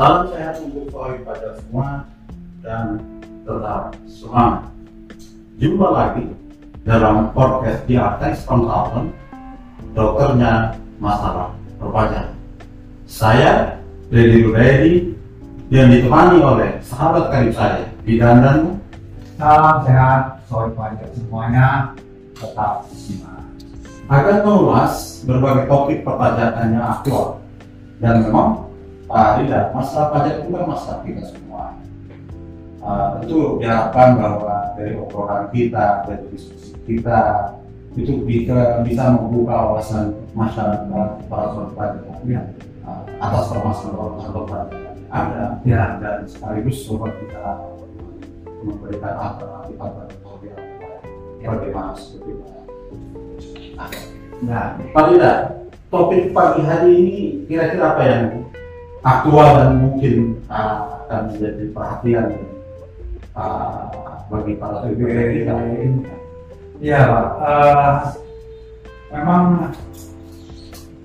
Salam sehat untuk kalian pada semua dan tetap semangat. Jumpa lagi dalam podcast di Artex Consultant, dokternya masalah perpajakan. Saya Dedi Rudedi yang ditemani oleh sahabat karib saya, Bidan dan Salam sehat, soal pajak semuanya, tetap semangat. akan mengulas berbagai topik perpajakan yang aktual dan memang Pak Rida, masalah pajak itu kan masalah kita semua. Uh, tentu diharapkan bahwa dari obrolan kita, dari diskusi kita itu bisa bisa membuka wawasan masyarakat para pajak Ya. uh, atas permasalahan yang ada Ya. dan sekaligus coba kita memberikan alternatif alternatif yang bagaimana seperti. Nah, Pak Lida, topik pagi hari ini kira-kira apa yang aktual dan mungkin uh, akan menjadi perhatian uh, bagi para PBB kita? ya Pak, Eh, memang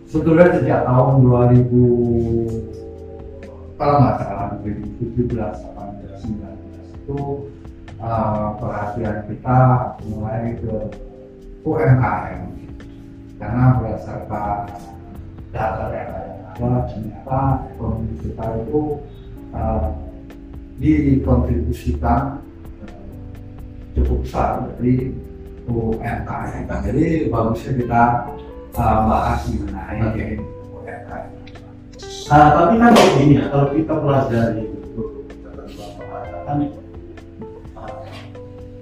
sebetulnya sejak tahun 2000 kalau nggak salah 2017 18 19 itu eh, perhatian kita mulai ke UMKM karena berdasarkan data yang ada ternyata ekonomi kita itu eh, dikontribusikan eh, cukup besar dari UMKM. Jadi bagusnya kita uh, bahas mengenai UMKM. Uh, tapi kan begini ya, kalau kita pelajari itu kan uh,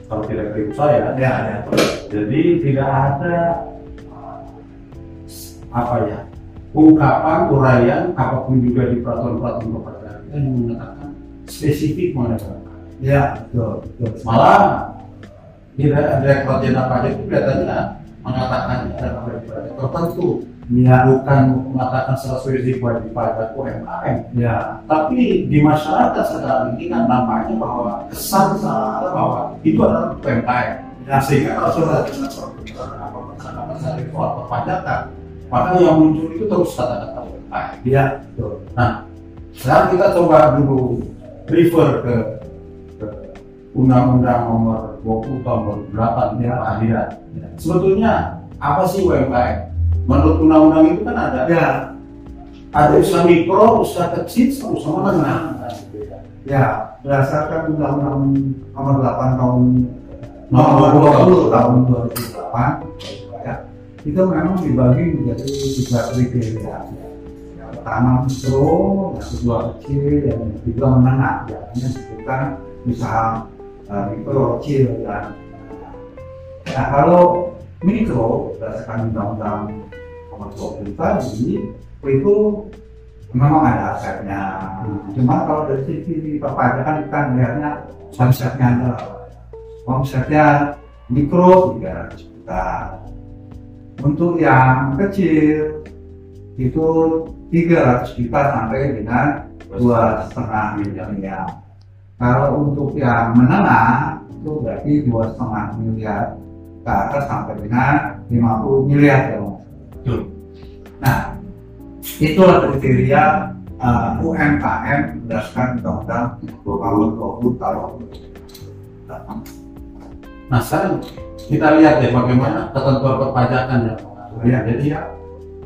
kalau tidak keliru saya, Ya, ya. jadi tidak ada uh, apa ya ungkapan uraian apa pun juga di peraturan-peraturan perpajakan yang mengatakan spesifik mengenai UMKM. Ya, betul, betul. malah di direktur jenderal pajak itu kelihatannya mengatakan ada kewajiban tertentu Ya, bukan mengatakan secara spesifik wajib pajak UMKM ya, tapi di masyarakat sekarang ini kan nampaknya bahwa kesan seolah bahwa itu adalah UMKM ya, sehingga kalau sudah apa masalah di soal perpajakan maka yang muncul itu terus kata-kata ya, betul. Nah, sekarang kita coba dulu refer ke, Undang-Undang Nomor 20 Tahun 2008 ya, Adian. Sebetulnya apa sih UMKM? Menurut undang-undang itu kan ada Ya, ada usaha mikro, usaha kecil, usaha menengah. ya, berdasarkan Undang-Undang Nomor 8 tahun Nomor 20 tahun 2008 ya, itu memang dibagi menjadi tiga kriteria. Yang pertama mikro, yang kedua kecil, yang ketiga menengah. Ya, ini disebutkan usaha uh, mikro, kecil dan. Nah, kalau mikro berdasarkan undang-undang nomor 20 tadi itu memang ada asetnya. Cuma kalau dari sisi perpajakan kita melihatnya omsetnya adalah omsetnya mikro 300 juta. Untuk yang kecil itu 300 juta sampai dengan dua setengah miliar. Kalau untuk yang menengah itu berarti dua setengah miliar ke atas sampai dengan 50 miliar ya. Nah, itulah kriteria uh, UMKM berdasarkan undang-undang tahun 20 tahun. Nah, sekarang kita lihat ya bagaimana ketentuan perpajakan yang mengatur. Ya. Jadi ya,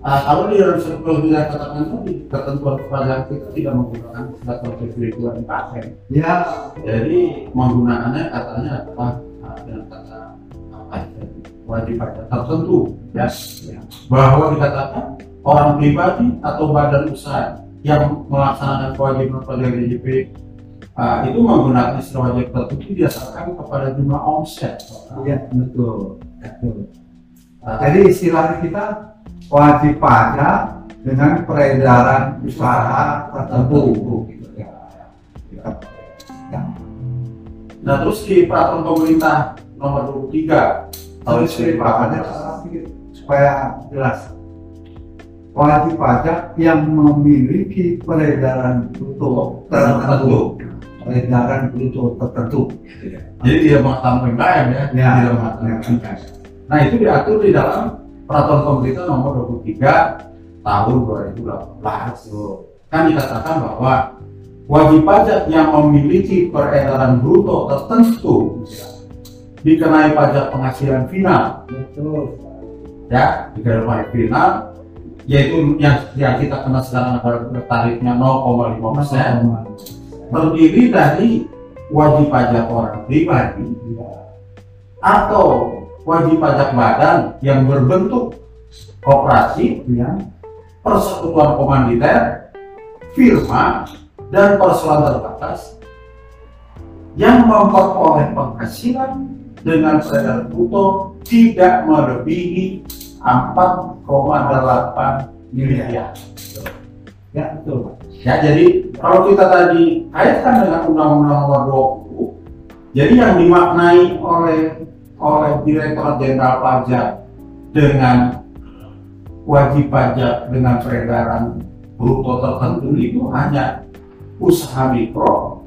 uh, kalau di dalam seperti yang katakan tadi, ketentuan perpajakan kita tidak menggunakan data spesifik UMKM. Ya, Jadi menggunakannya katanya adalah uh, dengan kata apa ya, wajib pajak tertentu ya, ya. bahwa dikatakan orang pribadi atau badan usaha yang melaksanakan kewajiban pajak DJP uh, itu menggunakan istilah wajib tertentu berdasarkan kepada jumlah omset. ya betul. betul. Uh, Jadi istilahnya kita wajib pajak dengan peredaran usaha tertentu. Gitu, ya. Nah terus di peraturan pemerintah nomor 23 tahun Terus pakannya supaya jelas. Wajib pajak yang memiliki peredaran bruto tertentu, peredaran bruto tertentu. Jadi tidak mengatakan PMKM ya, Ya. tidak mengatakan PMKM. Nah itu diatur di dalam peraturan pemerintah nomor 23 tahun 2018. Kan dikatakan bahwa wajib pajak yang memiliki peredaran bruto tertentu dikenai pajak penghasilan final betul ya dikenai pajak final yaitu yang yang kita kenal sekarang adalah tarifnya 0,5 persen terdiri dari wajib pajak orang pribadi Iya. atau wajib pajak badan yang berbentuk koperasi, ya persekutuan komanditer, firma, dan persoalan terbatas yang memperoleh penghasilan dengan peredaran bruto tidak melebihi 4,8 miliar. ya betul. Ya, jadi kalau kita tadi kaitkan dengan Undang-Undang Nomor 20, jadi yang dimaknai oleh oleh Direktorat Jenderal Pajak dengan wajib pajak dengan peredaran bruto tertentu itu hanya usaha mikro,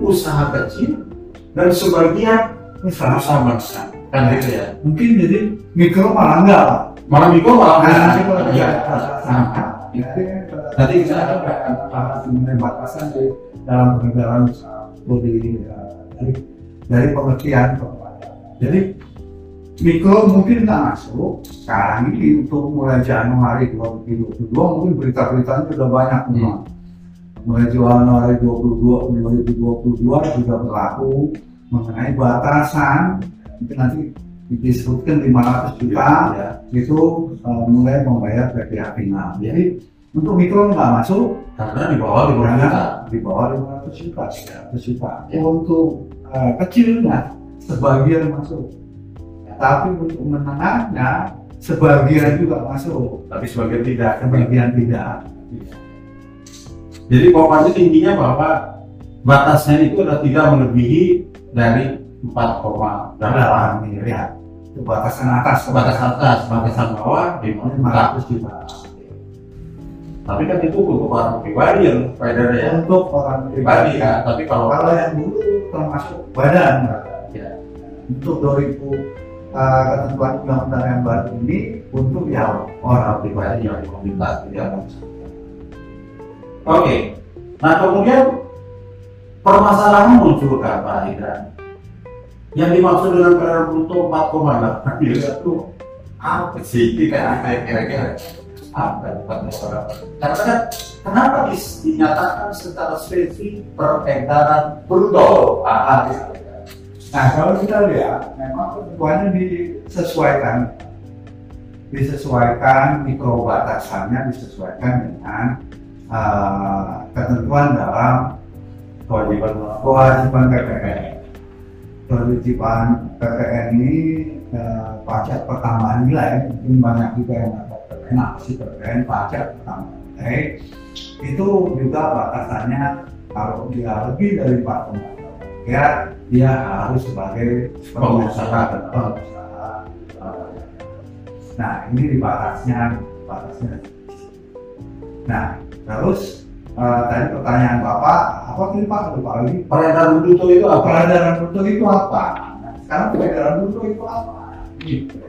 usaha kecil, dan sebagian Usaha. besar. Kan gitu ya. mungkin jadi mikro malah enggak Malah mikro malah Nah, mikro Iya. ya, Nah, Nanti kita akan bahas mengenai batasan di dalam penegakan usaha dari dari dari pengertian kepada. Jadi mikro mungkin nggak masuk sekarang ini untuk mulai Januari 2022 mungkin berita-beritanya sudah banyak semua. Mulai Januari 22 2022 sudah berlaku mengenai batasan mungkin nanti disebutkan 500 juta ya. itu uh, mulai membayar PPh final. Ya. Jadi untuk mikro nggak masuk Karena di bawah lima karena di bawah 500 juta, 100 juta. Ya. Untuk uh, kecilnya sebagian masuk, tapi untuk menengahnya sebagian juga masuk, Tapi sebagian tidak. sebagian tidak. Jadi pokoknya intinya bahwa batasnya itu adalah tidak melebihi dari 4,8 Dalam miliar itu batasan atas, batas atas, batasan bawah 5 juta. 500 juta. Tapi kan itu untuk orang pribadi yang beredar ya. Untuk orang Pribadi kan, tapi kalau Kalau yang dulu termasuk badan, ya, untuk 2000 uh, ketentuan undang-undang yang baru ini untuk yang orang pribadi yang komunitas ya. Oke. Nah kemudian permasalahan muncul kan Pak Hidran. Yang dimaksud dengan peredaran bruto 4,8 miliar itu apa sih? Kita kira-kira apa permasalahan? Karena kan kenapa dinyatakan secara spesifik peredaran bruto? Ah, ah, Nah kalau kita lihat memang ketentuannya disesuaikan disesuaikan mikro batasannya disesuaikan dengan uh, ketentuan dalam kewajiban kewajiban PPN. Kewajiban PPN ini uh, pajak pertambahan nilai mungkin banyak juga yang sih PPN pajak pertambahan nilai itu juga batasannya kalau dia lebih dari 4,8 ya dia harus sebagai Pengusaha. pengusaha. Nah ini di batasnya batasnya. Nah terus eh, tadi pertanyaan bapak apa tadi pak lupa lagi peredaran bruto itu apa? peredaran bruto itu apa? Nah, sekarang peredaran bruto itu apa? Bruto.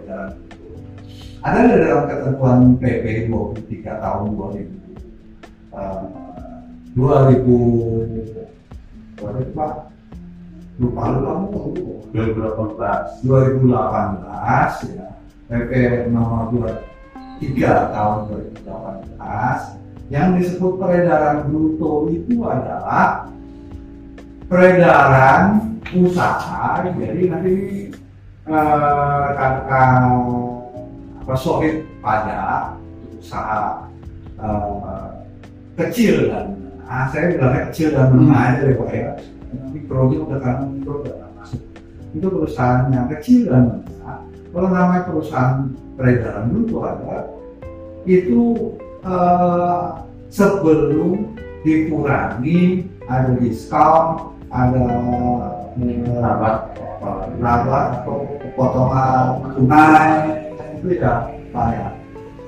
Ada di dalam ketentuan PP 23 tahun 2000 eh, 2000 berapa? Lupa lupa lupa. 2018 2018 ya PP nomor 23 tahun 2018 yang disebut peredaran bruto itu adalah peredaran usaha jadi nanti eh, rekan-rekan apa solid pajak usaha eh, kecil dan ah, saya bilangnya kecil dan menengah aja deh pak ya. Mikronya udah kan mikro udah nggak masuk. Itu perusahaan yang kecil dan menengah. Kalau namanya perusahaan peredaran bruto ada. Itu eh, sebelum dikurangi ada diskon ada rabat. rabat atau potongan tunai ya bayar.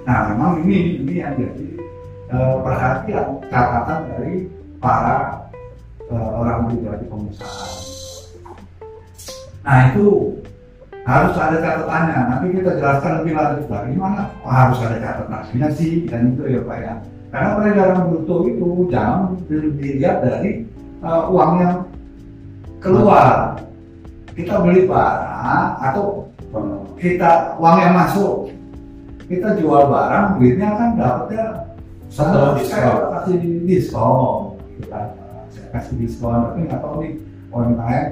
Nah memang ini ini yang jadi eh, perhatian catatan dari para eh, orang pribadi pengusaha. Nah itu harus ada catatannya. Nanti kita jelaskan lebih lanjut lagi mana oh, harus ada catatannya sih dan itu ya pak ya. Karena peredaran bruto itu jangan dilihat dari uh, uang yang keluar. Kita beli barang atau kita uang yang masuk, kita jual barang, duitnya kan dapatnya Setelah diskon. kasih diskon, kita saya kasih diskon, tapi nggak tahu nih UMKM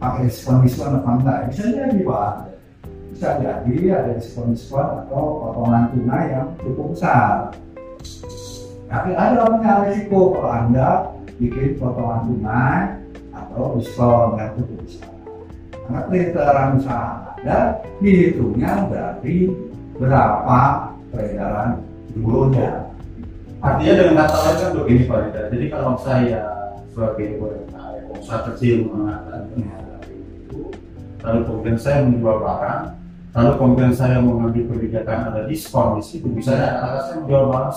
pakai diskon diskon apa enggak? Bisa jadi pak, bisa jadi ada diskon diskon atau potongan tunai yang cukup besar. Tapi ada orangnya risiko kalau anda bikin potongan tunai atau diskon yang cukup peredaran usaha anda dihitungnya dari berapa peredaran dulunya. Artinya dengan kata lain kan begini Pak Rida. Jadi kalau saya sebagai usaha kecil mengatakan itu, lalu kemudian saya menjual barang, lalu kemudian saya mengambil kebijakan ada diskon di situ, misalnya katakan saya menjual barang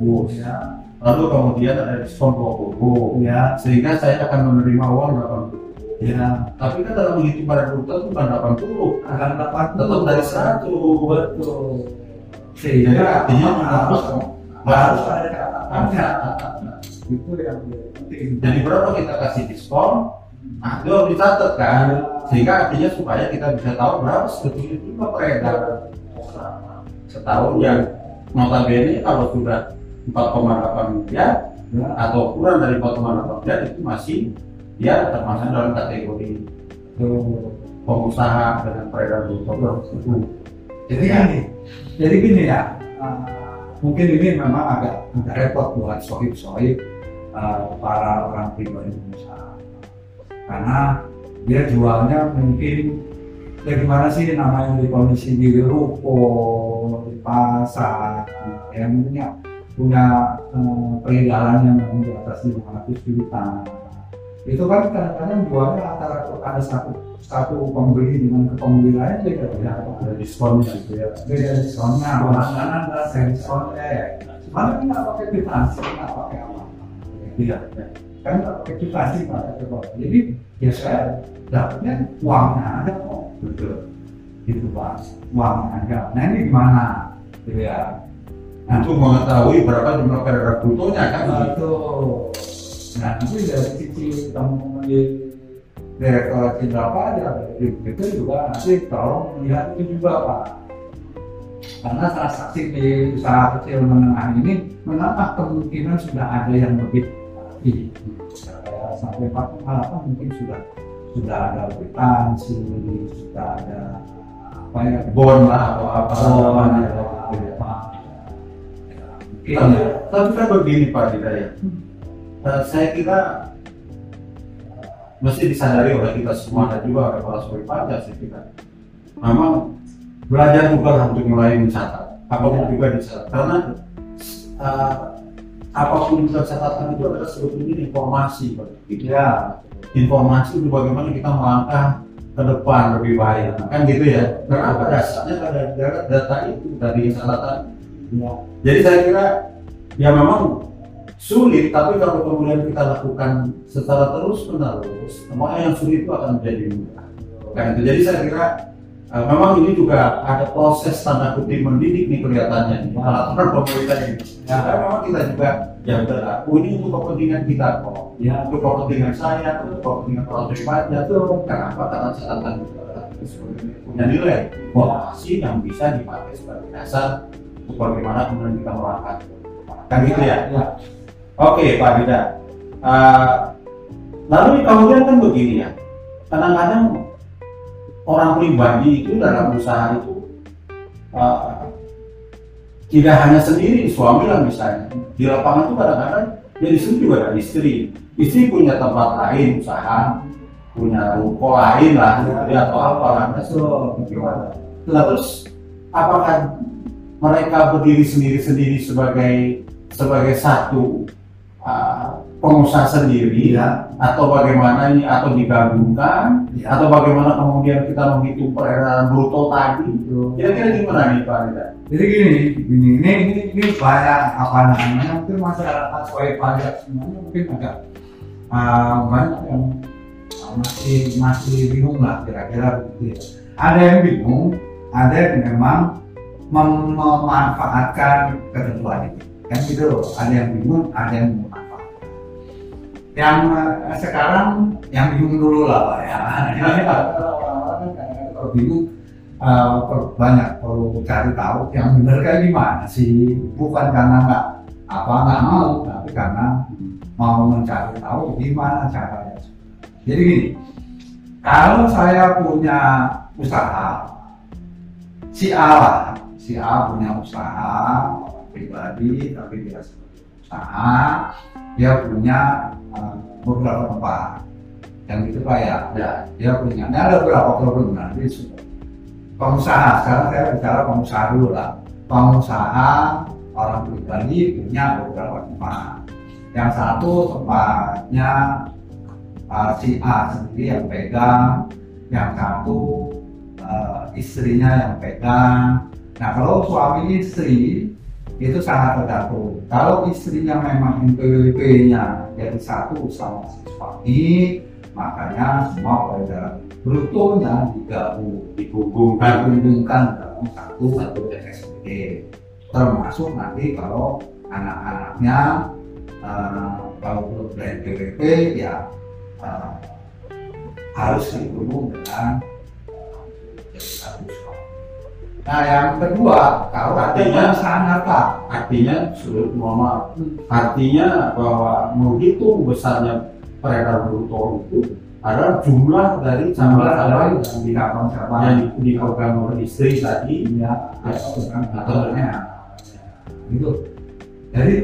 100, Ya, lalu kemudian ada diskon 20, ya, sehingga saya akan menerima uang 80. Ya. Tapi kan dalam menghitung pada bruto itu bukan 80, Akan dapat tetap dari 100. betul. Jadi Sehingga artinya harus harus ada catatannya. Nah, Itu yang penting. Jadi berapa kita kasih diskon, nah itu harus dicatat kan, sehingga artinya supaya kita bisa tahu berapa sebetulnya juga peredar setahun yang notabene kalau sudah 4,8 miliar Ya, atau kurang dari 4,8 miliar itu masih ya termasuk dalam kategori pengusaha dengan peredar bruto itu. Jadi gini, jadi gini ya, uh, mungkin ini memang agak agak repot buat sohib-sohib uh, para orang pribadi pengusaha, karena dia jualnya mungkin ya gimana sih namanya di kondisi di ruko, di pasar, yang punya punya uh, peredaran yang di atas 500 juta. Itu kan kadang-kadang jualnya antara ada satu satu pembeli dengan ke pembeli lain beda beda. Ada diskonnya gitu ya. beda diskonnya makanan ada diskonnya ya mana nggak pakai kwitansi nggak pakai apa. Iya. Kan nggak pakai kwitansi nggak pakai apa. Jadi ya saya dapatnya uangnya ada kok. Betul. gitu pak uangnya ada. Nah ini gimana? Gitu ya. Nah Untuk mengetahui berapa jumlah peredar brutonya kan? Gitu. Nah nanti dari sisi teman di direktorat jenderal pajak itu juga nanti tolong melihat itu juga pak. Karena transaksi di usaha kecil menengah ini menambah kemungkinan sudah ada yang lebih tinggi sampai 48 mungkin sudah sudah ada kwitansi sudah ada apa ya Bon lah atau apa Oh, gitu ya. apa. Ya, Tapi, tapi kan begini Pak Hidayat, Eh, saya kira eh, mesti disadari oleh kita semua dan juga oleh para suri pajak saya kira. Memang belajar juga lah untuk mulai mencatat, apa pun Ya. juga dicatat. Karena eh, apa pun juga catatan itu adalah sebetulnya informasi Pak. ya Informasi itu bagaimana kita melangkah ke depan lebih baik, kan gitu ya. Karena pada dasarnya ada data, data itu dari catatan ya jadi saya kira ya memang sulit, tapi kalau kemudian kita lakukan secara terus menerus, semua yang sulit itu akan menjadi mudah. Kan itu. Jadi saya kira eh, memang ini juga ada proses tanda kutip mendidik nih kelihatannya nih peraturan pemerintah ini. Ya. Karena memang kita juga yang berlaku ini untuk kepentingan kita kok, ya untuk kepentingan saya, untuk kepentingan para pajak itu kenapa? Karena catatan punya nilai informasi yang bisa dipakai sebagai dasar untuk bagaimana kemudian kita melangkah kan gitu ya ya oke Pak Dida Eh, lalu kemudian kan begini ya. Kadang-kadang orang pribadi itu dalam usaha itu eh, tidak hanya sendiri suami lah misalnya. Di lapangan itu kadang-kadang ya di sini juga ada istri. Istri punya tempat lain usaha punya ruko lain lah gitu ya, atau apa lah. Gimana? Terus apakah mereka berdiri sendiri-sendiri sebagai sebagai satu uh, pengusaha sendiri ya atau bagaimana ini atau digabungkan ya atau bagaimana kemudian kita menghitung peredaran bruto tadi kira-kira gimana nih Pak Rida? jadi gini gini ini ini, ini banyak apa namanya mungkin masyarakat sebagai pajak semuanya mungkin agak uh, banyak yang masih masih bingung lah kira-kira begitu ya. ada yang bingung ada yang memang mem- memanfaatkan ketentuan itu kan gitu loh ada yang bingung ada yang yang eh, sekarang yang bingung dulu lah pak ya. Kan kalau bingung per- banyak perlu cari tahu yang benar kayak gimana sih. Bukan karena nggak apa nggak mau tapi karena mau mencari tahu gimana caranya. Jadi gini kalau saya punya usaha si A lah si A punya usaha pribadi tapi dia sebagai usaha dia punya beberapa tempat. Yang gitu kayak Ya. dia punya ini ada beberapa problem nanti pengusaha sekarang saya bicara pengusaha dulu lah. Pengusaha orang pribadi punya beberapa tempat. Yang satu tempatnya uh, si A sendiri yang pegang yang satu uh, istrinya yang pegang. Nah kalau suami istri itu sangat tergantung kalau istrinya memang NPWP nya jadi satu sama suami makanya semua peredaran brutonya digabung Dihubungkan dihubungkan dalam satu satu SPT termasuk nanti kalau anak-anaknya eh, kalau belum PWP ya eh, harus dihubung dengan jadi satu. Nah yang kedua kalau Artinya- perusahaan harta artinya sulit mohon maaf. Artinya bahwa menghitung besarnya peredaran bruto itu adalah jumlah dari jumlah dari yang di- cabang cabang yang di- dipegang oleh istri tadi iya. atau dengan Atau gitu. Jadi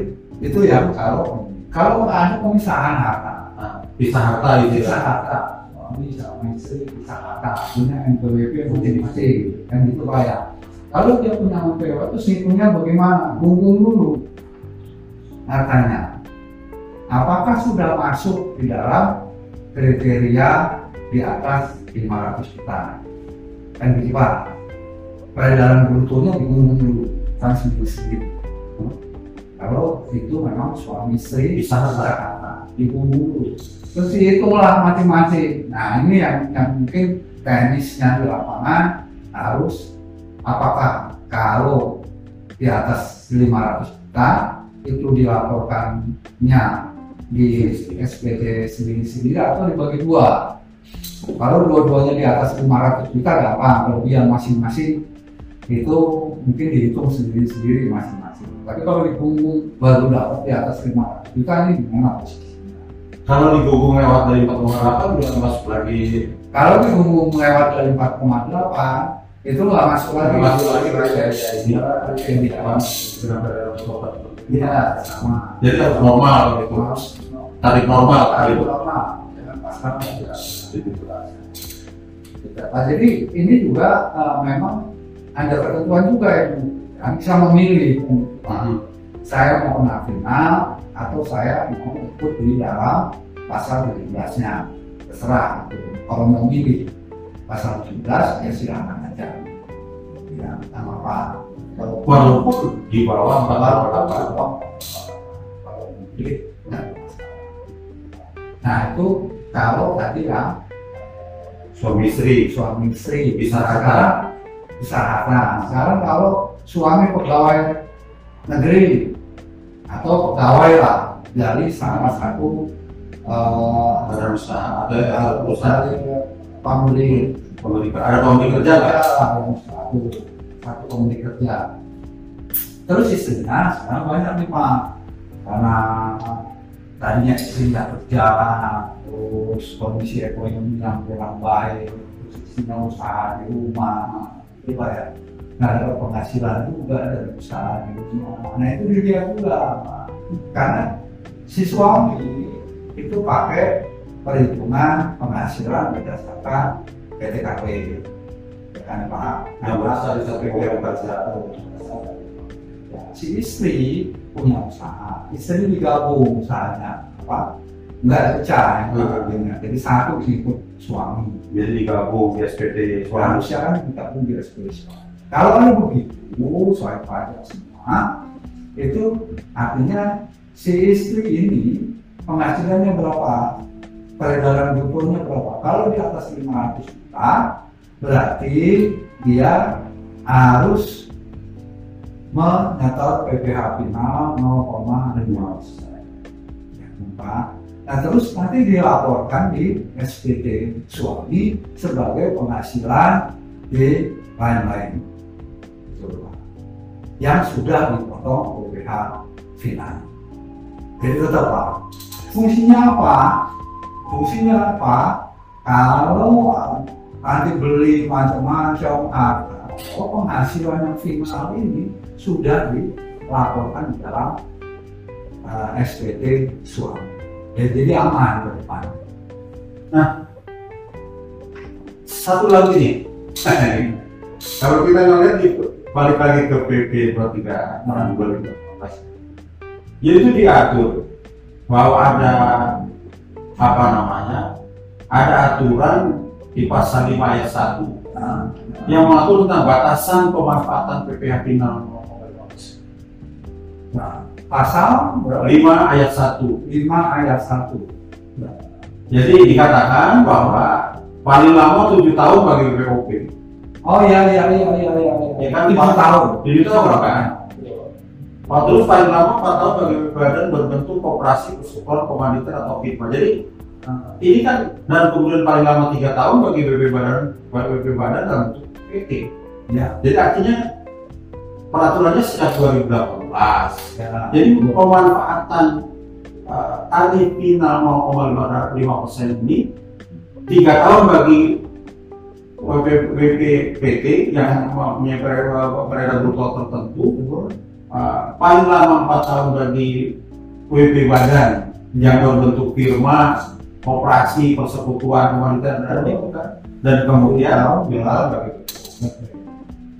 itu yang kalau kalau ada pemisahan harta. Nah, bisa harta itu bisa ya harta. Suami sama istri bisa harta. Punya NPWP masing-masing kan gitu kayak kalau dia punya NPWP itu hitungnya bagaimana? Hubung dulu. Hartanya apakah sudah masuk di dalam kriteria di atas 500 juta? Kan gitu pak. Peredaran brutonya dihubung dulu kan sendiri-sendiri Hmm. kalau itu memang suami istri Bisa harta dihubung dulu. Terus dihitunglah masing-masing. Nah ini yang, yang mungkin teknisnya di lapangan harus apakah kalau di atas 500 juta itu dilaporkannya di SPT sendiri-sendiri atau dibagi dua? Kalau dua-duanya di atas 500 juta gampang. Kelebihan masing-masing itu mungkin dihitung sendiri-sendiri masing-masing. Tapi kalau di punggung baru dapat di atas 500 juta ini gimana posisinya? Kalau dihubung lewat dari 4,8 udah masuk lagi. Kalau di punggung lewat dari 4,8 itu nggak masuk lagi masuk lagi kriteria ini ini dengan peredaran bruto Iya, sama. jadi harus normal gitu tarik normal tarik gitu normal. Nah, jadi ini juga eh, memang ada ketentuan juga yang yang bisa memilih. Mhm. Saya mau kena final atau saya mau ikut di dalam pasal 17-nya. Terserah. Gitu. Kalau mau milih pasal 17 ya silakan aja. Ya, sama Pak. Kalau walaupun di bawah 4,8 kalau masalah. Nah itu kalau tadi ya suami istri suami istri Bisa sekarang bisa harta. Sekarang kalau suami pegawai negeri atau pegawai lah dari salah satu eh, ada usaha ada perusahaan pemberi ada pemberi kerja nggak? Yang satu. Satu pembeli kerja. Terus istrinya sekarang banyak nih pak. Karena tadinya istri nggak kerja terus kondisi ekonomi yang kurang baik terus istrinya usaha di rumah. Itu pak ya nggak ada penghasilan juga dari usaha di rumah. Nah itu dia juga Pak. karena si suami itu pakai perhitungan penghasilan berdasarkan PTKP ya kan pak? Yang berasal dari satu. Ya, si istri punya usaha. Istri digabung usahanya apa nggak pecah Hmm. yang jadi satu ikut suami. Jadi digabung di SPT suami. Harusnya kan kita pun di SPSI. Kalau ada begitu, soal pajak semua, itu artinya si istri ini penghasilannya berapa, peredaran brutonya berapa. Kalau di atas 500 juta, berarti dia harus menyetor PPh final 0,5 persen. Yang keempat, Nah terus nanti dilaporkan di SPT suami sebagai penghasilan di lain-lain. Yang sudah dipotong PPh final. Jadi tetap Pak, fungsinya apa? Fungsinya apa? Kalau nanti beli macam-macam atau penghasilan yang final ini sudah dilaporkan di dalam uh, SPT suami ya jadi aman ke depan Nah, satu lagi nih. Kalau kita ngeliat di balik lagi ke PP 23 tahun 2018. Ya itu diatur bahwa ada apa namanya? Ada aturan di pasal 5 ayat 1 nah, yang mengatur tentang batasan pemanfaatan PPh final nah, pasal berapa? 5 ayat 1 5 ayat 1 nah, Jadi dikatakan bahwa paling lama 7 tahun bagi PPOP. oh iya iya iya iya iya Ya kan lima tahun Jadi itu berapa kan? Pak terus paling lama 4 tahun bagi badan berbentuk koperasi, persekutuan, komanditer atau firma. Jadi Nah, ini kan dan kemudian paling lama 3 tahun bagi BP badan BP badan dalam bentuk PT. ya Jadi artinya peraturannya sejak 2018. ya Jadi pemanfaatan uh, tarif final 0,5 persen ini tiga tahun bagi BPPT yang mempunyai beredar bruto tertentu, uh, paling lama empat tahun bagi WP badan yang berbentuk firma, operasi, persekutuan, komoditas dan itu kan. Dan kemudian final bagi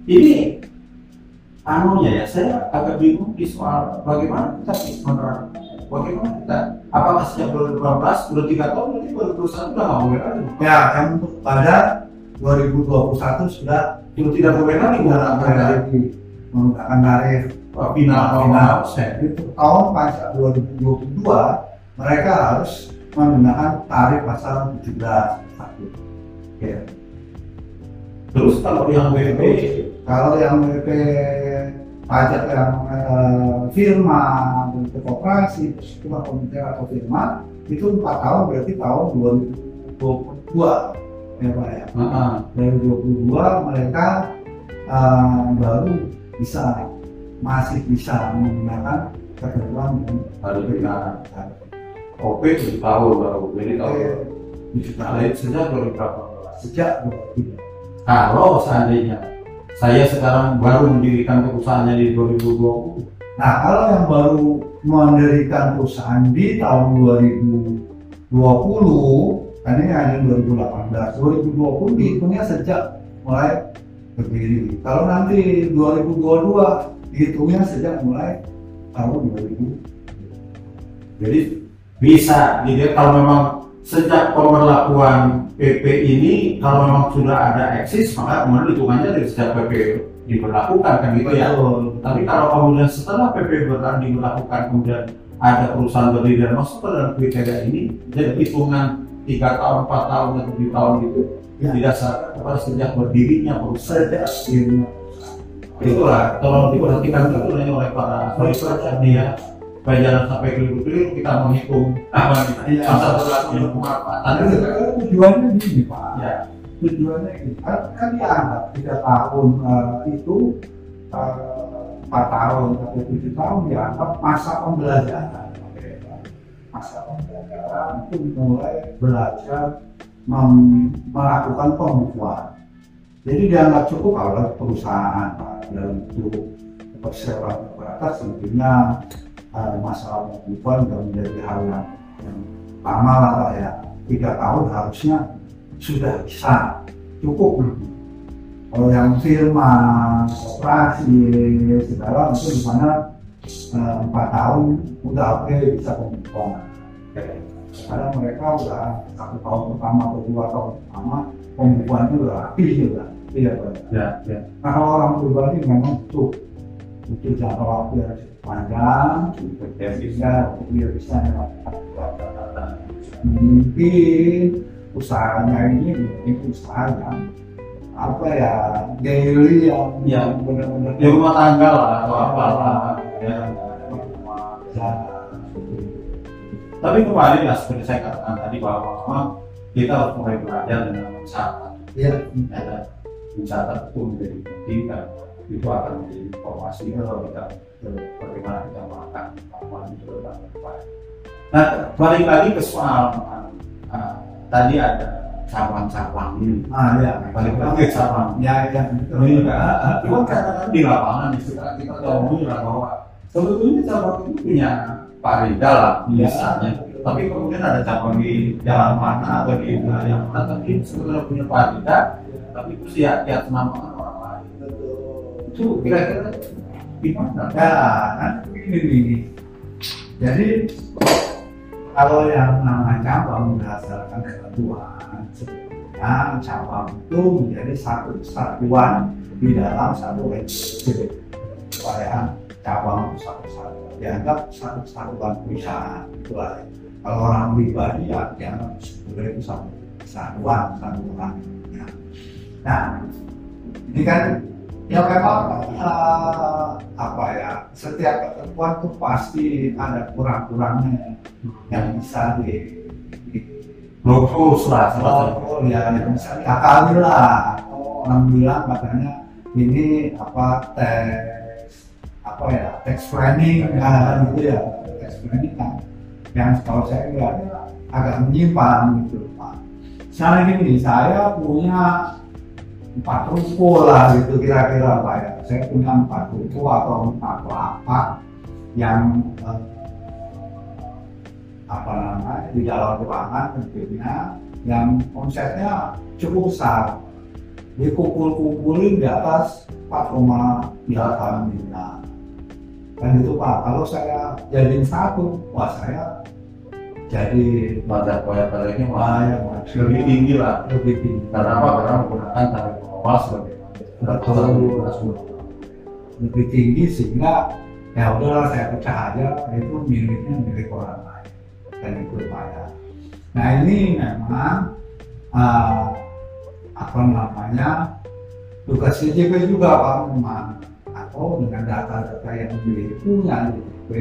ini anunya ya saya agak bingung di soal bagaimana kita menerapkan bagaimana kita apakah sejak 2018 sudah tiga tahun berarti 2021 sudah nggak boleh lagi. Ya kan untuk pada 2021 sudah sudah tidak boleh lagi menggunakan lagi menggunakan tarif uh, final final persen itu tahun pasal 2022 mereka harus menggunakan tarif pasal 17 satu ya. terus kalau yang WP kalau yang WP pajak yang eh, firma bentuk koperasi persekutuan komite atau firma itu empat tahun berarti tahun 2022 ya pak ya Heeh. dari 22 mereka eh, baru bisa masih bisa menggunakan ketentuan yang harus kita OP tujuh tahun baru jadi tahun tujuh tahun sejak 2018 sejak 2023. kalau seandainya saya sekarang baru mendirikan perusahaannya di 2020 Nah, kalau yang baru mendirikan perusahaan di tahun 2020, kan ini hanya 2018, 2020 dihitungnya sejak mulai berdiri. Kalau nanti 2022 dihitungnya sejak mulai tahun 2000. Jadi bisa dilihat kalau memang sejak pemberlakuan PP ini kalau memang sudah ada eksis maka kemudian hitungannya dari sejak PP diberlakukan kan gitu ya. Betul. Tapi kalau kemudian setelah PP berlaku diberlakukan kemudian ada perusahaan berdiri dan masuk ke dalam kriteria ini jadi hitungan tiga tahun, empat tahun, dan tujuh tahun gitu Ya. didasarkan kepada sejak berdirinya perusahaan. Itulah tolong diperhatikan betul ini oleh para researcher ya. Supaya jangan sampai keliru-keliru kita menghitung apa nih Iya. masa berlakunya pemanfaatan Nah, itu kan. tujuannya gini Pak. Ya. tujuannya ini kan, kan dianggap tiga tahun eh, itu eh, empat tahun atau tujuh tahun dianggap masa pembelajaran masa pembelajaran itu mulai belajar melakukan pembukuan. Jadi dianggap cukup kalau perusahaan dalam bentuk perseroan terbatas tentunya eh, masalah pembukuan sudah menjadi hal yang, yang lama lah Pak ya. Tiga tahun harusnya sudah bisa cukup kalau yang firma operasi segala itu di mana eh, empat tahun udah oke bisa pembukuan karena mereka udah satu tahun pertama atau dua tahun pertama pembukuannya udah rapi juga iya Pak. Ya, ya. nah kalau orang pribadi memang butuh butuh jangka waktu yang panjang Ya, sehingga dia bisa melakukan mungkin usahanya ini mungkin usaha yang apa ya daily yang Ya. benar-benar di rumah tangga lah atau apalah ya. Ya, tapi kembali ya seperti saya katakan tadi bahwa memang kita harus mulai belajar dengan mencatat. Ya, ya, mencatat itu menjadi penting dan itu akan menjadi informasi kalau kita bagaimana kita melakukan apa itu tentang depan. Nah balik lagi ke soal eh, tadi ada cabang-cabang ini. Ah ya, balik lagi cabang ya, ya, ini kan cuma kadang-kadang di lapangan itu kita tahu lah bahwa sebetulnya cabang itu punya Parida lah Iya. misalnya tapi kemudian ada cabang di jalan mana atau di wilayah mana tapi sebenarnya punya Parida tapi itu sih ya nama orang lain itu kira-kira gimana? Ya, kan begini nih. Jadi kalau yang namanya cabang berdasarkan ketentuan, sebetulnya cabang itu menjadi satu kesatuan di dalam satu. Supaya cabang itu satu satu dianggap satu kesatuan perusahaan itu lah. Kalau orang pribadi ya dianggap sebenarnya itu satu kesatuan satu orang. Ya. Nah, ini kan ya memang eh, apa ya setiap ketentuan itu pasti ada kurang-kurangnya yang bisa di, Logos lah semacam oh, ya yang bisa diakali lah oh, orang bilang katanya ini apa teks apa ya teks planning kan gitu ya teks planning kan yang kalau saya lihat agak menyimpang gitu pak. Gini saya punya empat ruko lah gitu kira-kira pak ya. Saya punya empat ruko atau empat lapak yang eh, apa namanya di dalam ruangan tentunya yang omsetnya cukup besar. Dikumpul-kumpulin di atas 4,8 miliar kan itu pak kalau saya jadiin satu wah saya jadi pada proyek-proyeknya wah mah ya lebih tinggi lah lebih tinggi karena apa? Karena menggunakan tarif awal sebagai Betul. lebih tinggi sehingga ya udahlah saya pecah aja itu miliknya milik orang lain dan itu bayar. Nah ini memang eh, apa namanya tugas CJP juga pak memang atau dengan data-data yang punya CJP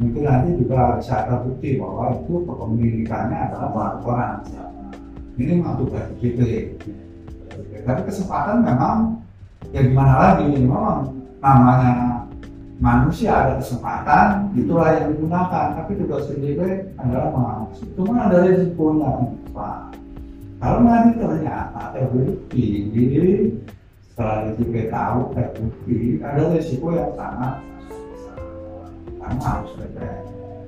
mungkin nanti juga bisa terbukti bahwa itu kepemilikannya adalah orang ini memang tugas CJP tapi kesempatan memang ya gimana lagi memang namanya manusia ada kesempatan itulah yang digunakan. Tapi tugas CJP adalah mengawasi cuma ada risikonya Pak. Kalau nanti ternyata terbukti setelah CJP tahu terbukti ada risiko yang sangat karena harus BPN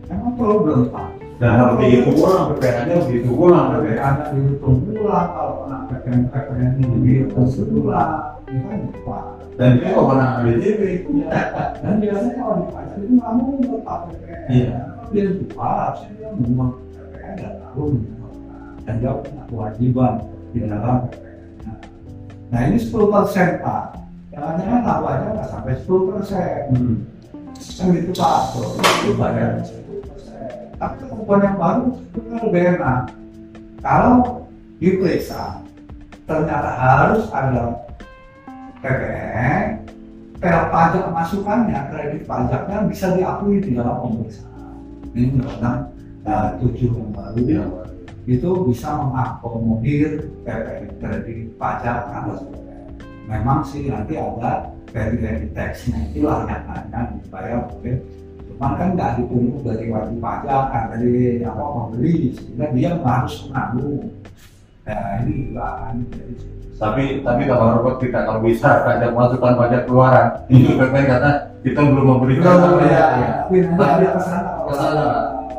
memang problem Pak? Dan harus dihitung ulang harus dihitung ulang ada dihitung ulang kalau anak PPN ini dihitung ulang ini kan dan itu kewenangan BJP dan biasanya kalau di itu nggak mau membuat PPN Iya. dia lupa harusnya dia membuat PPN dan membuat. dan dia punya kewajiban di dalam nah ini 10 persen Pak. Jangan-jangan tahu aja nggak sampai 10 persen. Hmm. kan gitu Pak. Tuh, itu bayar 10 persen. Tapi ketentuan yang baru itu lebih enak kalau diperiksa ternyata harus ada PPN pel pajak masukannya kredit pajaknya bisa diakui di dalam pemeriksaan. Ini undang-undang uh, tujuh yang baru. Iya. Itu bisa mengakomodir PPN kredit pajak atas PPN memang sih nanti ada kredit teksnya itulah yang hanya dibayar oleh cuman kan nggak dipungut dari wajib pajak kan dari apa pembeli sehingga dia harus menanggung nah ini juga kan jadi tapi tapi kalau robot kita kalau bisa pajak masukan pajak keluaran itu PPN karena kita belum memberikan Oh, apa ya, ya. tapi ada ke sana. Ke sana.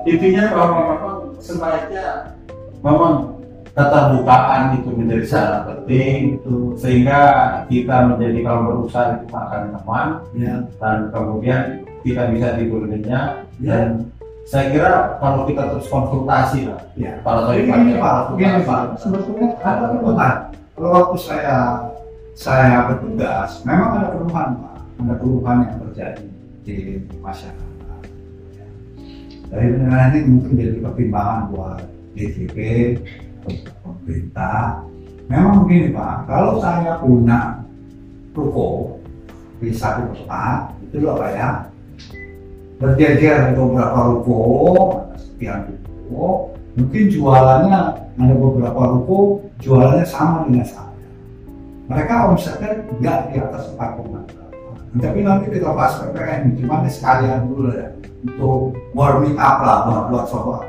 intinya bahwa memang sebaiknya memang keterbukaan itu menjadi sangat penting Itu, sehingga kita menjadi kalau berusaha itu akan teman ya, dan kemudian kita bisa nyenyak ya, dan saya kira kalau kita terus konsultasi lah ya. kalau tadi Pak, gini Pak, sebetulnya ada keluhan. Kalau waktu saya saya bertugas, memang ada keluhan Pak, ada keluhan yang terjadi di masyarakat. Dari dengan ini mungkin jadi pertimbangan buat DJP, pemerintah. memang begini Pak, kalau saya punya ruko di satu tempat, itu loh Pak ya, berjejer beberapa ruko, sekian ruko, mungkin jualannya ada beberapa ruko jualannya sama dengan saya. Mereka omsetnya nggak di atas 4,8. Tapi nanti kita bahas PPN, cuma ini sekalian dulu ya untuk warming up lah buat buat sobat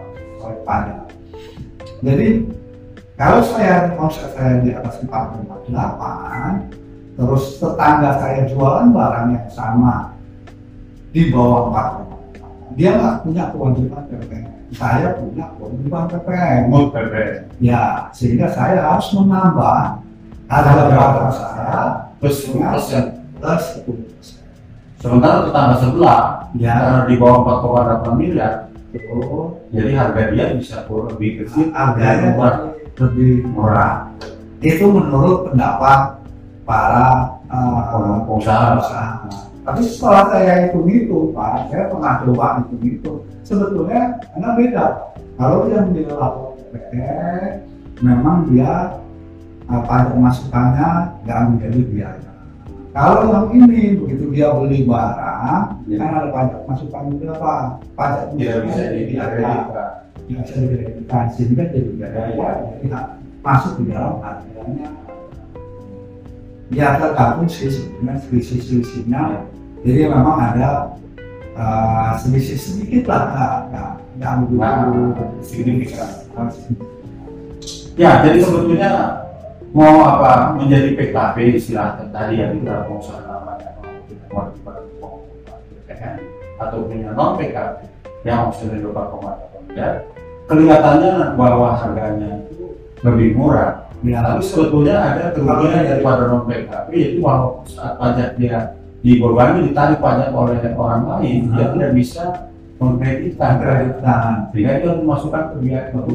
panjang. Jadi kalau saya omset saya di atas 4,8 terus tetangga saya jualan barang yang sama di bawah 4,8 dia nggak punya kewajiban PPN saya punya kewajiban PPN Mut PPN. ya sehingga saya harus menambah harga barang saya Plus 10 persen. plus 10 persen Sementara tetangga sebelah ya karena di bawah 4,8 miliar, itu jadi harga dia bisa lebih kecil, harganya lebih murah itu menurut pendapat para uh, pengusaha. pengusaha. Tapi setelah saya hitung itu, Pak, saya pernah coba hitung itu. Sebetulnya karena beda. Kalau dia menjadi lapor PPN, memang dia uh, pajak masukannya nggak menjadi biaya. Kalau yang ini begitu dia beli barang, Ya. kan ada pajak masukan juga Pak. Pajak Tidak bisa masukan di biaya yang bisa dikreditkan sehingga jadi biaya jadi masuk di dalam harganya. Ya tergantung sih sebenarnya selisih selisihnya jadi memang ada uh, selisih sedikit lah nggak nggak begitu uh, signifikan. Ya, jadi sebetulnya mau apa menjadi PKP istilah tadi yang kita pengusaha namanya mau PPN atau punya non PKP yang sudah dua ya kelihatannya bahwa harganya itu lebih murah. ya Tapi sebetulnya ada kerugian daripada non PKP yaitu walau saat pajak dia dibebani ditarik pajak oleh orang lain dia Hmm. tidak bisa mengkreditkan kreditkan sehingga dia memasukkan Ya. beban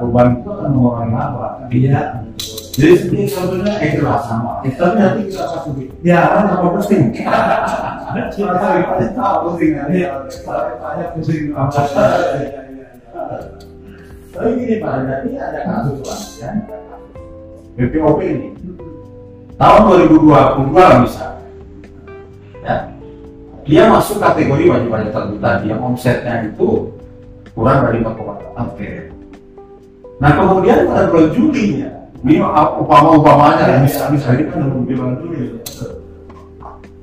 beban itu akan mengurangi laba. iya Jadi ini eh jelas sama. Tapi nanti kita akan lebih. ya Kan apa pusing? Tahu pusing ya. Iya. Saya pusing Tapi gini Pak, nanti ada kasus ya. BPOP ini tahun 2022 misalnya, ya, dia masuk kategori wajib pajak terbuka dia omsetnya itu kurang dari 4,8 Oke. Nah kemudian pada bulan Juli ya, ini upama upamanya bisa bisa ini kan belum bulan Juli. ya.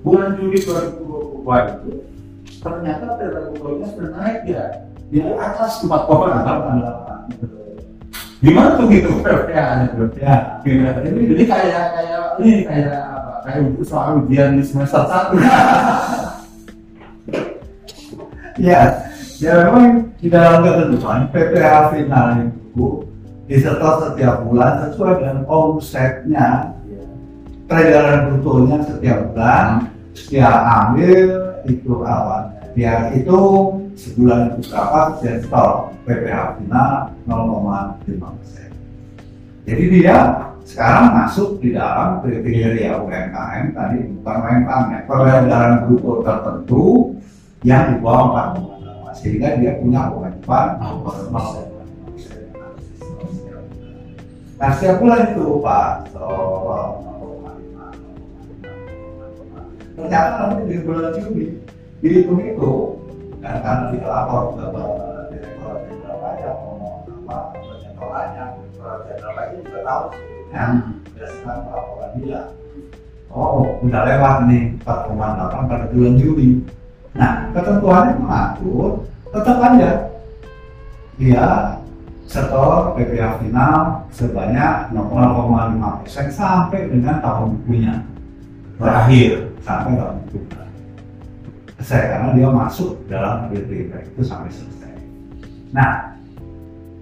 Bulan Juli 2022 itu ternyata PPOP-nya sudah naik ya di atas 4,8 Gimana tuh gitu tuh? ya Gila. Jadi, jadi kayak kayak ini kayak apa? Kayak soal ujian di semester satu. Ya, ya memang di dalam ketentuan PPh final itu disetor setiap bulan sesuai dengan omsetnya peredaran brutonya setiap bulan dia ambil itu awal. Dia itu sebulan itu berapa dia setor PPh final 0,5 persen. Jadi dia sekarang masuk di dalam kriteria UMKM tadi bukan UMKM ya peredaran bruto tertentu yang di bawah 4,8 sehingga dia punya kewajiban Nah setiap bulan itu Pak so, ternyata nanti di bulan Juli dihitung itu dan karena kita lapor ke direktur jenderal pajak ngomong apa penyetorannya direktur jenderal pajak juga tahu ya berdasarkan laporan dia. Oh udah lewat nih 4,8 pada bulan Juli nah ketentuannya mengatur tetap aja. Dia setor PPh final sebanyak 0,5 persen sampai dengan tahun bukunya Berakhir. sampai tahun bukunya selesai karena dia masuk dalam kriteria itu sampai selesai. Nah,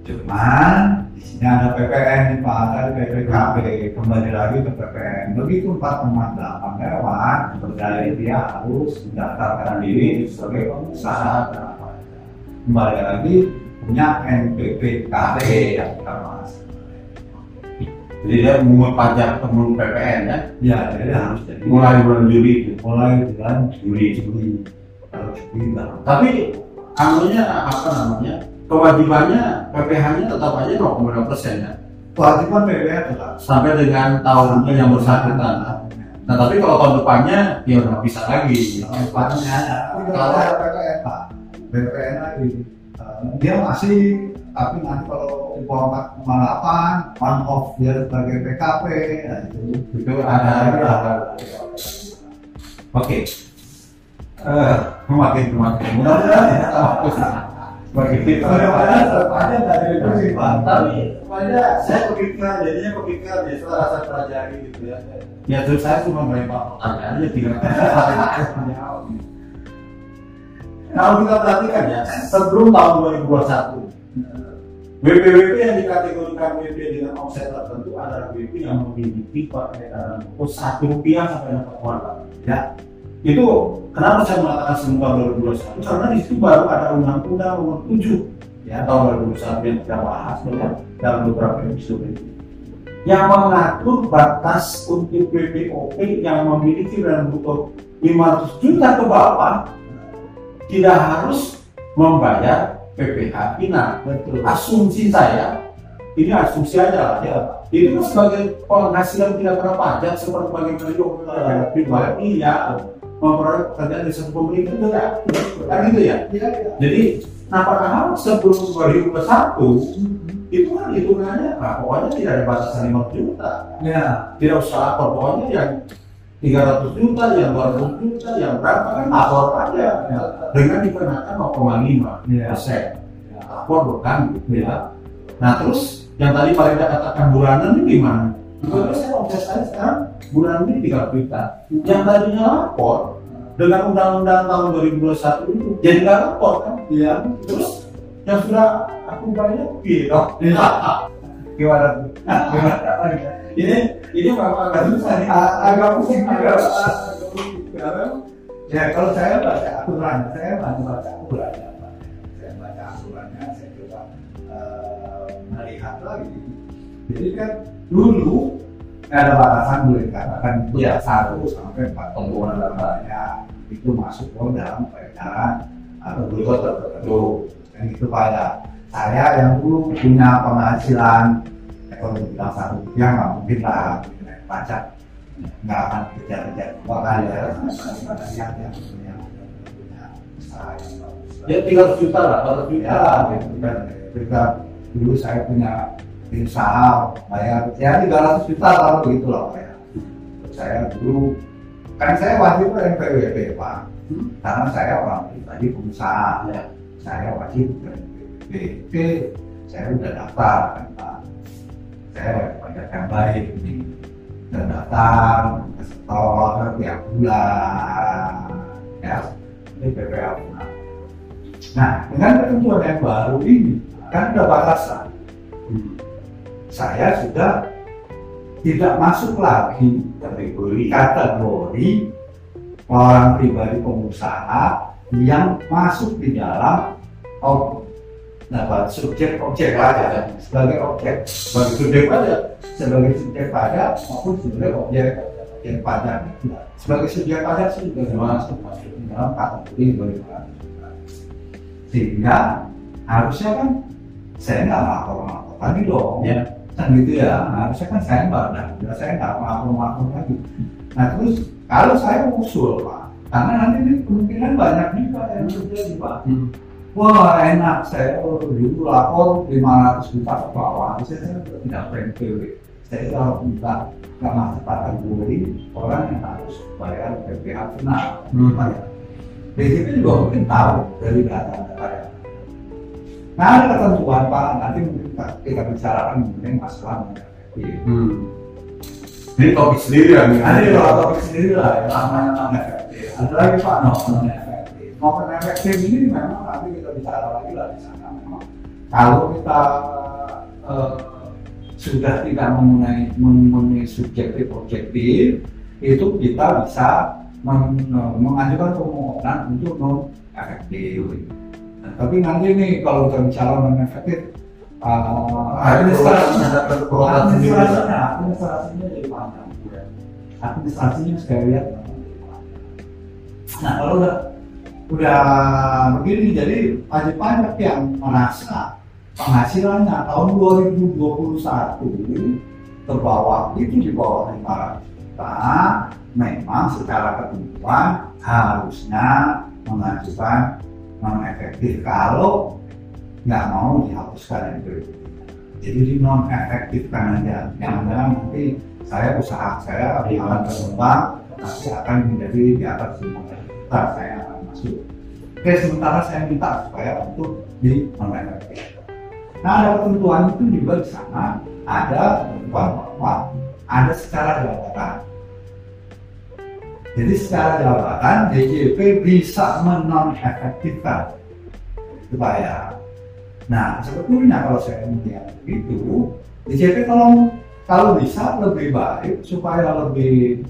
cuman di sini ada PPN Pak, ada PPKB, kembali lagi ke PPN. Begitu 4,8 lewat, berdalih dia harus mendaftarkan diri sebagai pengusaha Kembali lagi punya NPPKB yang kita bahas. Jadi dia mengungut pajak sebelum PPN ya. Ya, jadi harus jadi Mulai bulan Juli itu. mulai bulan Juli. Juli. Kalau Juli Tapi anunya apa namanya? Kewajibannya PPh-nya tetap aja 0,2 persen ya. kewajiban PPH tetap sampai dengan tahun yang bersangkutan. Nah tapi kalau tahun depannya ya udah bisa lagi. Tempatnya kalau ada PPN lagi dia masih tapi nanti kalau di bawah 4,8 one off dia sebagai PKP nah itu Itu ada. ada. Oke. Eh, makin makin mudah-mudahan ya fokus bagi kita. Ada dari itu sih Pak. Tapi pada saya kepikiran, jadinya kepikiran ya setelah saya pelajari gitu ya. Ya terus saya cuma melempar pertanyaannya tinggal menjawab. Kalau kita perhatikan ya, sebelum tahun 2021, WPWP yang dikategorikan WP dengan omset tertentu adalah WP yang memiliki peredaran buku satu rupiah sampai dapat kuartal. Ya, itu kenapa saya mengatakan semua 2021? Karena di situ baru ada undang-undang nomor 7 ya tahun 2021 yang kita bahas ya, dalam beberapa episode itu yang mengatur batas untuk WPOP yang memiliki rendah butuh 500 juta ke bawah tidak harus membayar PPh final. Betul. Asumsi saya, ini asumsi aja lah ya. Itu kan sebagai penghasilan tidak kena pajak seperti bagaimana juga pribadi ya memperoleh pekerjaan dari satu pemerintah itu ya. Kan gitu ya. Iya, iya. Jadi, nah padahal sebelum 2021 itu kan hitungannya, nah, pokoknya tidak ada batasan 5 juta Ya, tidak usah lapor pokoknya yang 300 juta, yang 200 juta, yang berapa kan lapor aja dengan dikenakan 0,5 Iya. persen lapor bukan gitu ya nah terus yang tadi Pak Rida katakan bulanan ini gimana? Juga saya omset saya sekarang bulan ini 3 juta yang tadinya lapor dengan undang-undang tahun 2021 itu jadi nggak lapor kan iya. terus yang sudah aku bayar gitu Gimana? tuh? Gimana? ini ini bapak agak susah nih Agak pusing juga. Ya kalau saya baca aturan, saya baca Pak. saya baca aturannya, saya coba eh, melihat lagi. Jadi kan dulu ada batasan boleh dikatakan Iya. satu sampai empat penggunaan datanya itu masuk ke dalam peredaran atau berikut tertentu. Dan itu pada saya yang dulu punya penghasilan kalau dibilang satu rupiah nggak mungkin lah pajak. Nggak akan kejar-kejar makanya yang yang yang punya bagus ya 300 juta lah 400 juta ya kan ketika dulu saya punya usaha bayar ya 300 juta kalau begitu lah ya. Saya dulu kan saya wajib NPWP Pak. Hmm. karena saya orang pribadi pengusaha. Ya. saya wajib NPWP saya udah daftar kan Pak saya pajak yang baik. Ini dan daftar ke setor tiap bulan. Ya ini bulan nah dengan ketentuan yang baru ini kan ada batasan. Hmm. saya sudah tidak masuk lagi kategori kategori orang pribadi pengusaha yang masuk di dalam nah, subjek objek pajak sebagai objek bagi subjek aja sebagai subjek pajak maupun sebagai objek objek pajak sebagai subjek sih juga masuk masuk di dalam kategori bagaimana sehingga harusnya kan saya nggak lapor lapor lagi dong. Ya. Kan gitu ya harusnya kan saya nggak ada udah saya nggak lapor lapor lagi. Nah terus kalau saya usul pak karena nanti ini kemungkinan banyak juga yang terjadi pak. Hmm. Wah enak, saya dulu lapor 500 juta ke bawah, saya saya udah tidak PNPW. Saya kalau minta nggak masuk kategori orang yang harus bayar PPh final. Hmm. Situ juga mungkin tahu dari data-data yang. Nah ada ketentuan Pak, nanti mungkin kita, kita bicarakan mengenai masalah mengenai Hmm. ini topik sendiri ya luar topik sendiri lah, yang namanya efektif. Ada lagi Pak non efektif. Non efektif ini memang nanti kita bicara lagi lah di sana memang. Kalau kita eh, sudah tidak memenuhi, memenuhi subjektif objektif, itu kita bisa men- mengajukan permohonan untuk non efektif. Nah, tapi nanti nih kalau kita bicara non efektif, eh, administrasinya administrasinya administrasinya jadi panjang administrasinya saya lihat nah kalau udah udah begini jadi wajib pajak yang merasa penghasilannya tahun 2021 ke bawah itu di bawah 500 juta memang secara ketentuan harusnya mengajukan non efektif kalau nggak mau dihapuskan itu jadi di non efektifkan aja. Jangan-jangan nanti saya usaha saya akan berkembang nanti akan menjadi di atas juta. Saya masuk. Oke sementara saya minta supaya untuk di efektif nah ada ketentuan itu juga di sana ada ketentuan bahwa ada secara jabatan. Jadi secara jabatan DJP bisa menonefektifkan itu bayar. Nah sebetulnya kalau saya melihat itu DJP kalau kalau bisa lebih baik supaya lebih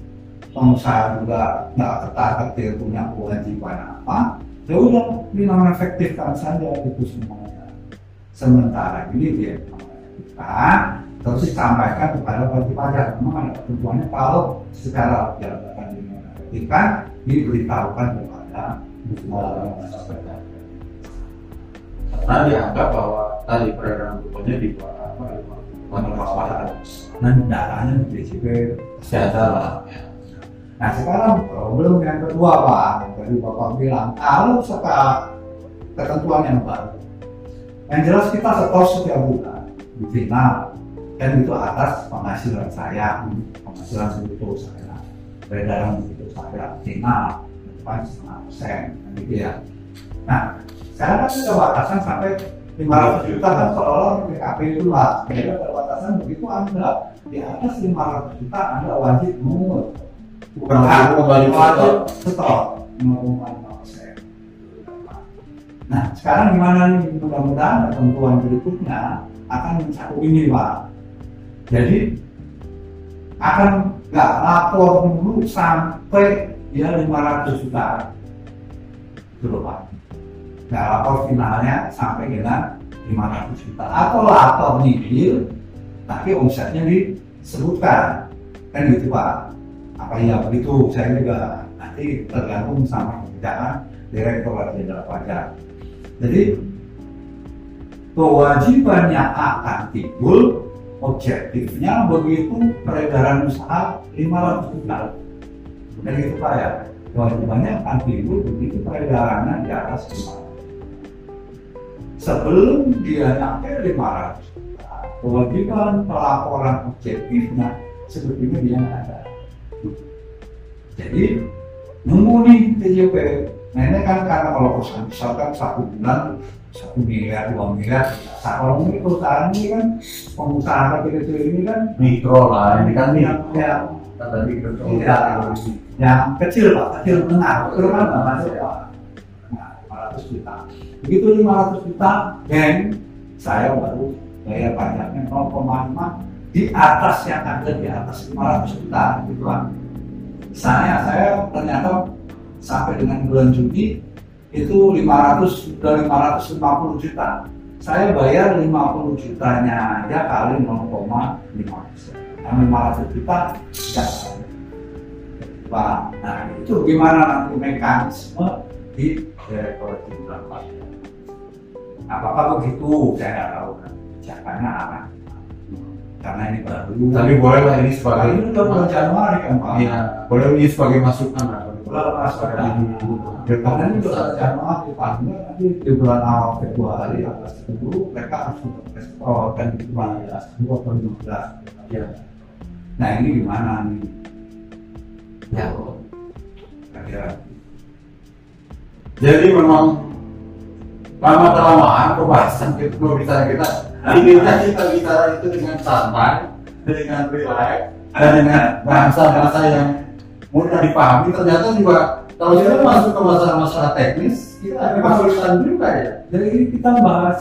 pengusaha juga nggak ketat ketir punya kewajiban apa? Ya udah dinonefektifkan saja itu semuanya. Sementara ini dia dinonefektifkan terus disampaikan kepada wajib pajak. Memang ada ketentuannya kalau secara jabatan dinonefektifkan diberitahukan kepada karena dianggap bahwa tadi peredaran bukunya di bawah apa dan darahnya di DCP kesehatan lah Nah sekarang problem yang kedua Pak, tadi Bapak bilang, kalau sekarang ketentuan yang baru, yang jelas kita setor setiap bulan di final, dan itu atas penghasilan saya, penghasilan segitu saya, peredaran segitu saya, final, depan setengah persen, gitu ya. Nah sekarang kan ada batasan sampai 500 juta kan seolah PKP itu lah, jadi ada batasan begitu Anda di atas 500 juta Anda wajib mengut bukan kembali wajib setor 0,5 persen. Nah, sekarang gimana nih? Mudah-mudahan ketentuan berikutnya akan mencakup ini, Pak. Jadi akan nggak lapor dulu sampai dia 500 juta. Itu loh, Pak. Nggak lapor finalnya sampai dengan 500 juta. Atau lapor nihil, tapi omsetnya disebutkan. Kan gitu, Pak apa iya begitu saya juga nanti tergantung sama kebijakan direktorat jenderal pajak jadi kewajibannya akan timbul objektifnya begitu peredaran usaha 500 juta. Dan itu pak ya? Kewajibannya akan timbul begitu peredarannya di atas 500 sebelum dia nyampe 500 juta kewajiban pelaporan objektifnya sebetulnya dia nggak ada jadi nunggu nih TJP nah ini kan karena kalau perusahaan besar kan satu bulan satu miliar dua miliar nah, kalau ini perusahaan ini kan pengusaha kecil-kecil ini kan mikro lah ini kan yang yang kata mikro. Ya, yang kecil pak. Kecil menengah itu kan masuk pak nah 500 juta. Begitu 500 juta geng saya baru bayar pajaknya 0,5 di atas yang ada di atas 500 juta gitu kan misalnya saya ternyata sampai dengan bulan Juni itu 500 sudah 550 juta. Saya bayar 50 jutanya aja kali 0,5 persen. Yang 500 juta tidak Pak, nah itu gimana nanti mekanisme di direktorat jenderal pajak apakah begitu saya nggak tahu. Kan kebijakannya apa karena ini baru. Tapi boleh lah ini sebagai ini udah bulan Januari kan Pak. Iya, boleh ini sebagai masukan. Lah. bulan masukan. Karena ini bulan Januari paling nanti di bulan awal Februari atas itu mereka harus ya dua atau lima belas. Ya. nah ini gimana nih? Ya. ya Jadi memang lama kelamaan pembahasan kita pembicaraan kita inginnya kita bicara itu dengan santai, dengan relax, dan dengan bahasa-bahasa yang mudah dipahami. Ternyata juga kalau kita masuk ke masalah-masalah teknis, kita ada kesulitan juga ya. jadi ini kita bahas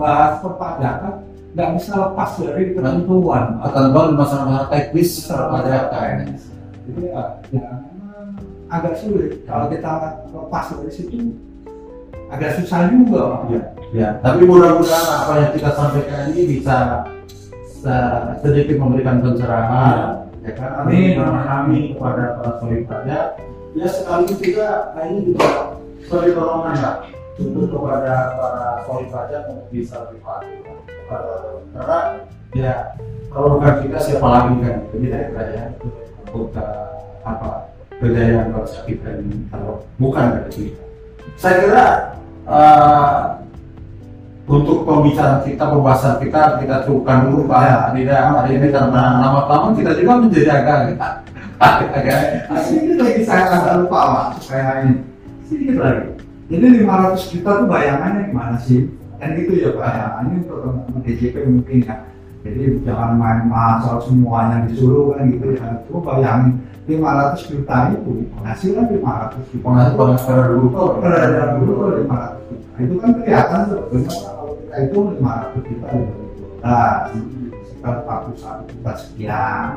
bahas perpajakan nggak bisa lepas dari ketentuan baru masalah-masalah teknis perpajakan. jadi ya, ya memang agak sulit kalau kita lepas dari situ agak susah juga Pak. Ya, ya. Tapi mudah-mudahan apa yang kita sampaikan ini bisa se- sedikit memberikan pencerahan, ya kan? Amin. Memahami kepada para pajak. Ya sekaligus juga, nah ini juga sebagai dorongan lah untuk kepada para soli pajak untuk bisa lebih Eh, karena ya kalau bukan kita siapa lagi kan jadi dari kerajaan untuk eh, apa kejayaan bangsa kita ini kalau bukan dari kita saya kira eh, untuk pembicaraan kita, pembahasan kita, kita cukupkan dulu Pak Ya. Tidak hari ini karena lama-lama kita juga menjadi agak agak agak sedikit lagi saya akan lupa Pak, supaya ini sedikit lagi. Jadi 500 juta tuh bayangannya gimana sih? Kan gitu ya Pak. Ya, ini untuk teman-teman DJP mungkin ya. Jadi jangan main masal semuanya disuruh kan gitu ya. Coba bayangin 500 juta itu penghasilan 500 juta. penghasilan tuh. Penghasilan dulu tuh 500 juta. Itu kan kelihatan sebetulnya kalau kita itu 500 juta 12 sekitar 41 juta sekian.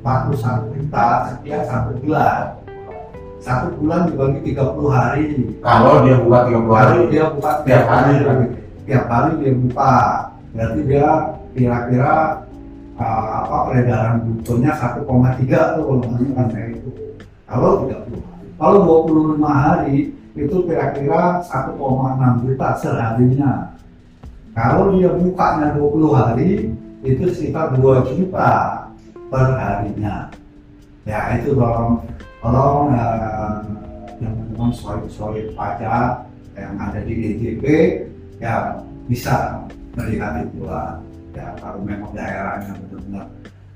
41 juta sekian satu bulan. Satu bulan dibagi 30 hari. Kalau dia buka 30 hari. Baru dia buka Tiap hari. tiap hari dia buka. Berarti dia kira-kira uh, apa peredaran brutonya 1,3 tuh kalau nggak kayak itu. Kalau 30 hari. Kalau 25 hari itu kira-kira 1,6 juta seharinya kalau dia bukanya 20 hari itu sekitar 2 juta per harinya ya itu tolong tolong eh, teman-teman solid-solid pajak yang ada di DJP ya bisa melihat itu lah ya kalau memang daerahnya benar-benar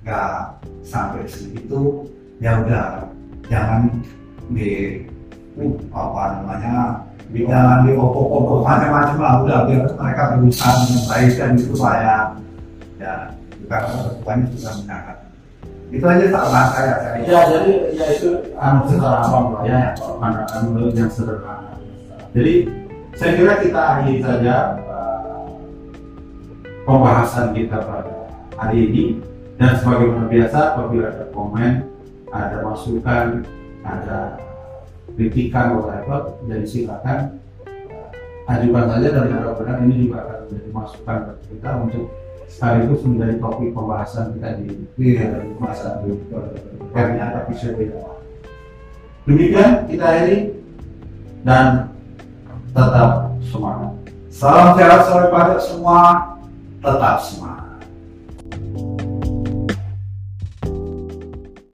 nggak sampai segitu ya udah jangan di uh, apa namanya jangan diopok-opok macam-macam lah udah biar mereka berusaha dengan baik dan itu saya ya karena bukannya sudah menangkap itu aja saran saya saya. Ya jadi ya itu anu secara awam ya pandangan yang sederhana. Jadi saya kira kita akhiri saja pembahasan kita pada hari ini dan sebagaimana biasa apabila ada komen ada masukan ada kritikan whatever jadi silakan uh, ajukan saja dan mudah-mudahan ini juga akan menjadi masukan bagi kita untuk sekaligus menjadi topik pembahasan kita di di masa ternyata episode ini. Demikian kita ini dan tetap semangat. salam sehat sore pada semua tetap semangat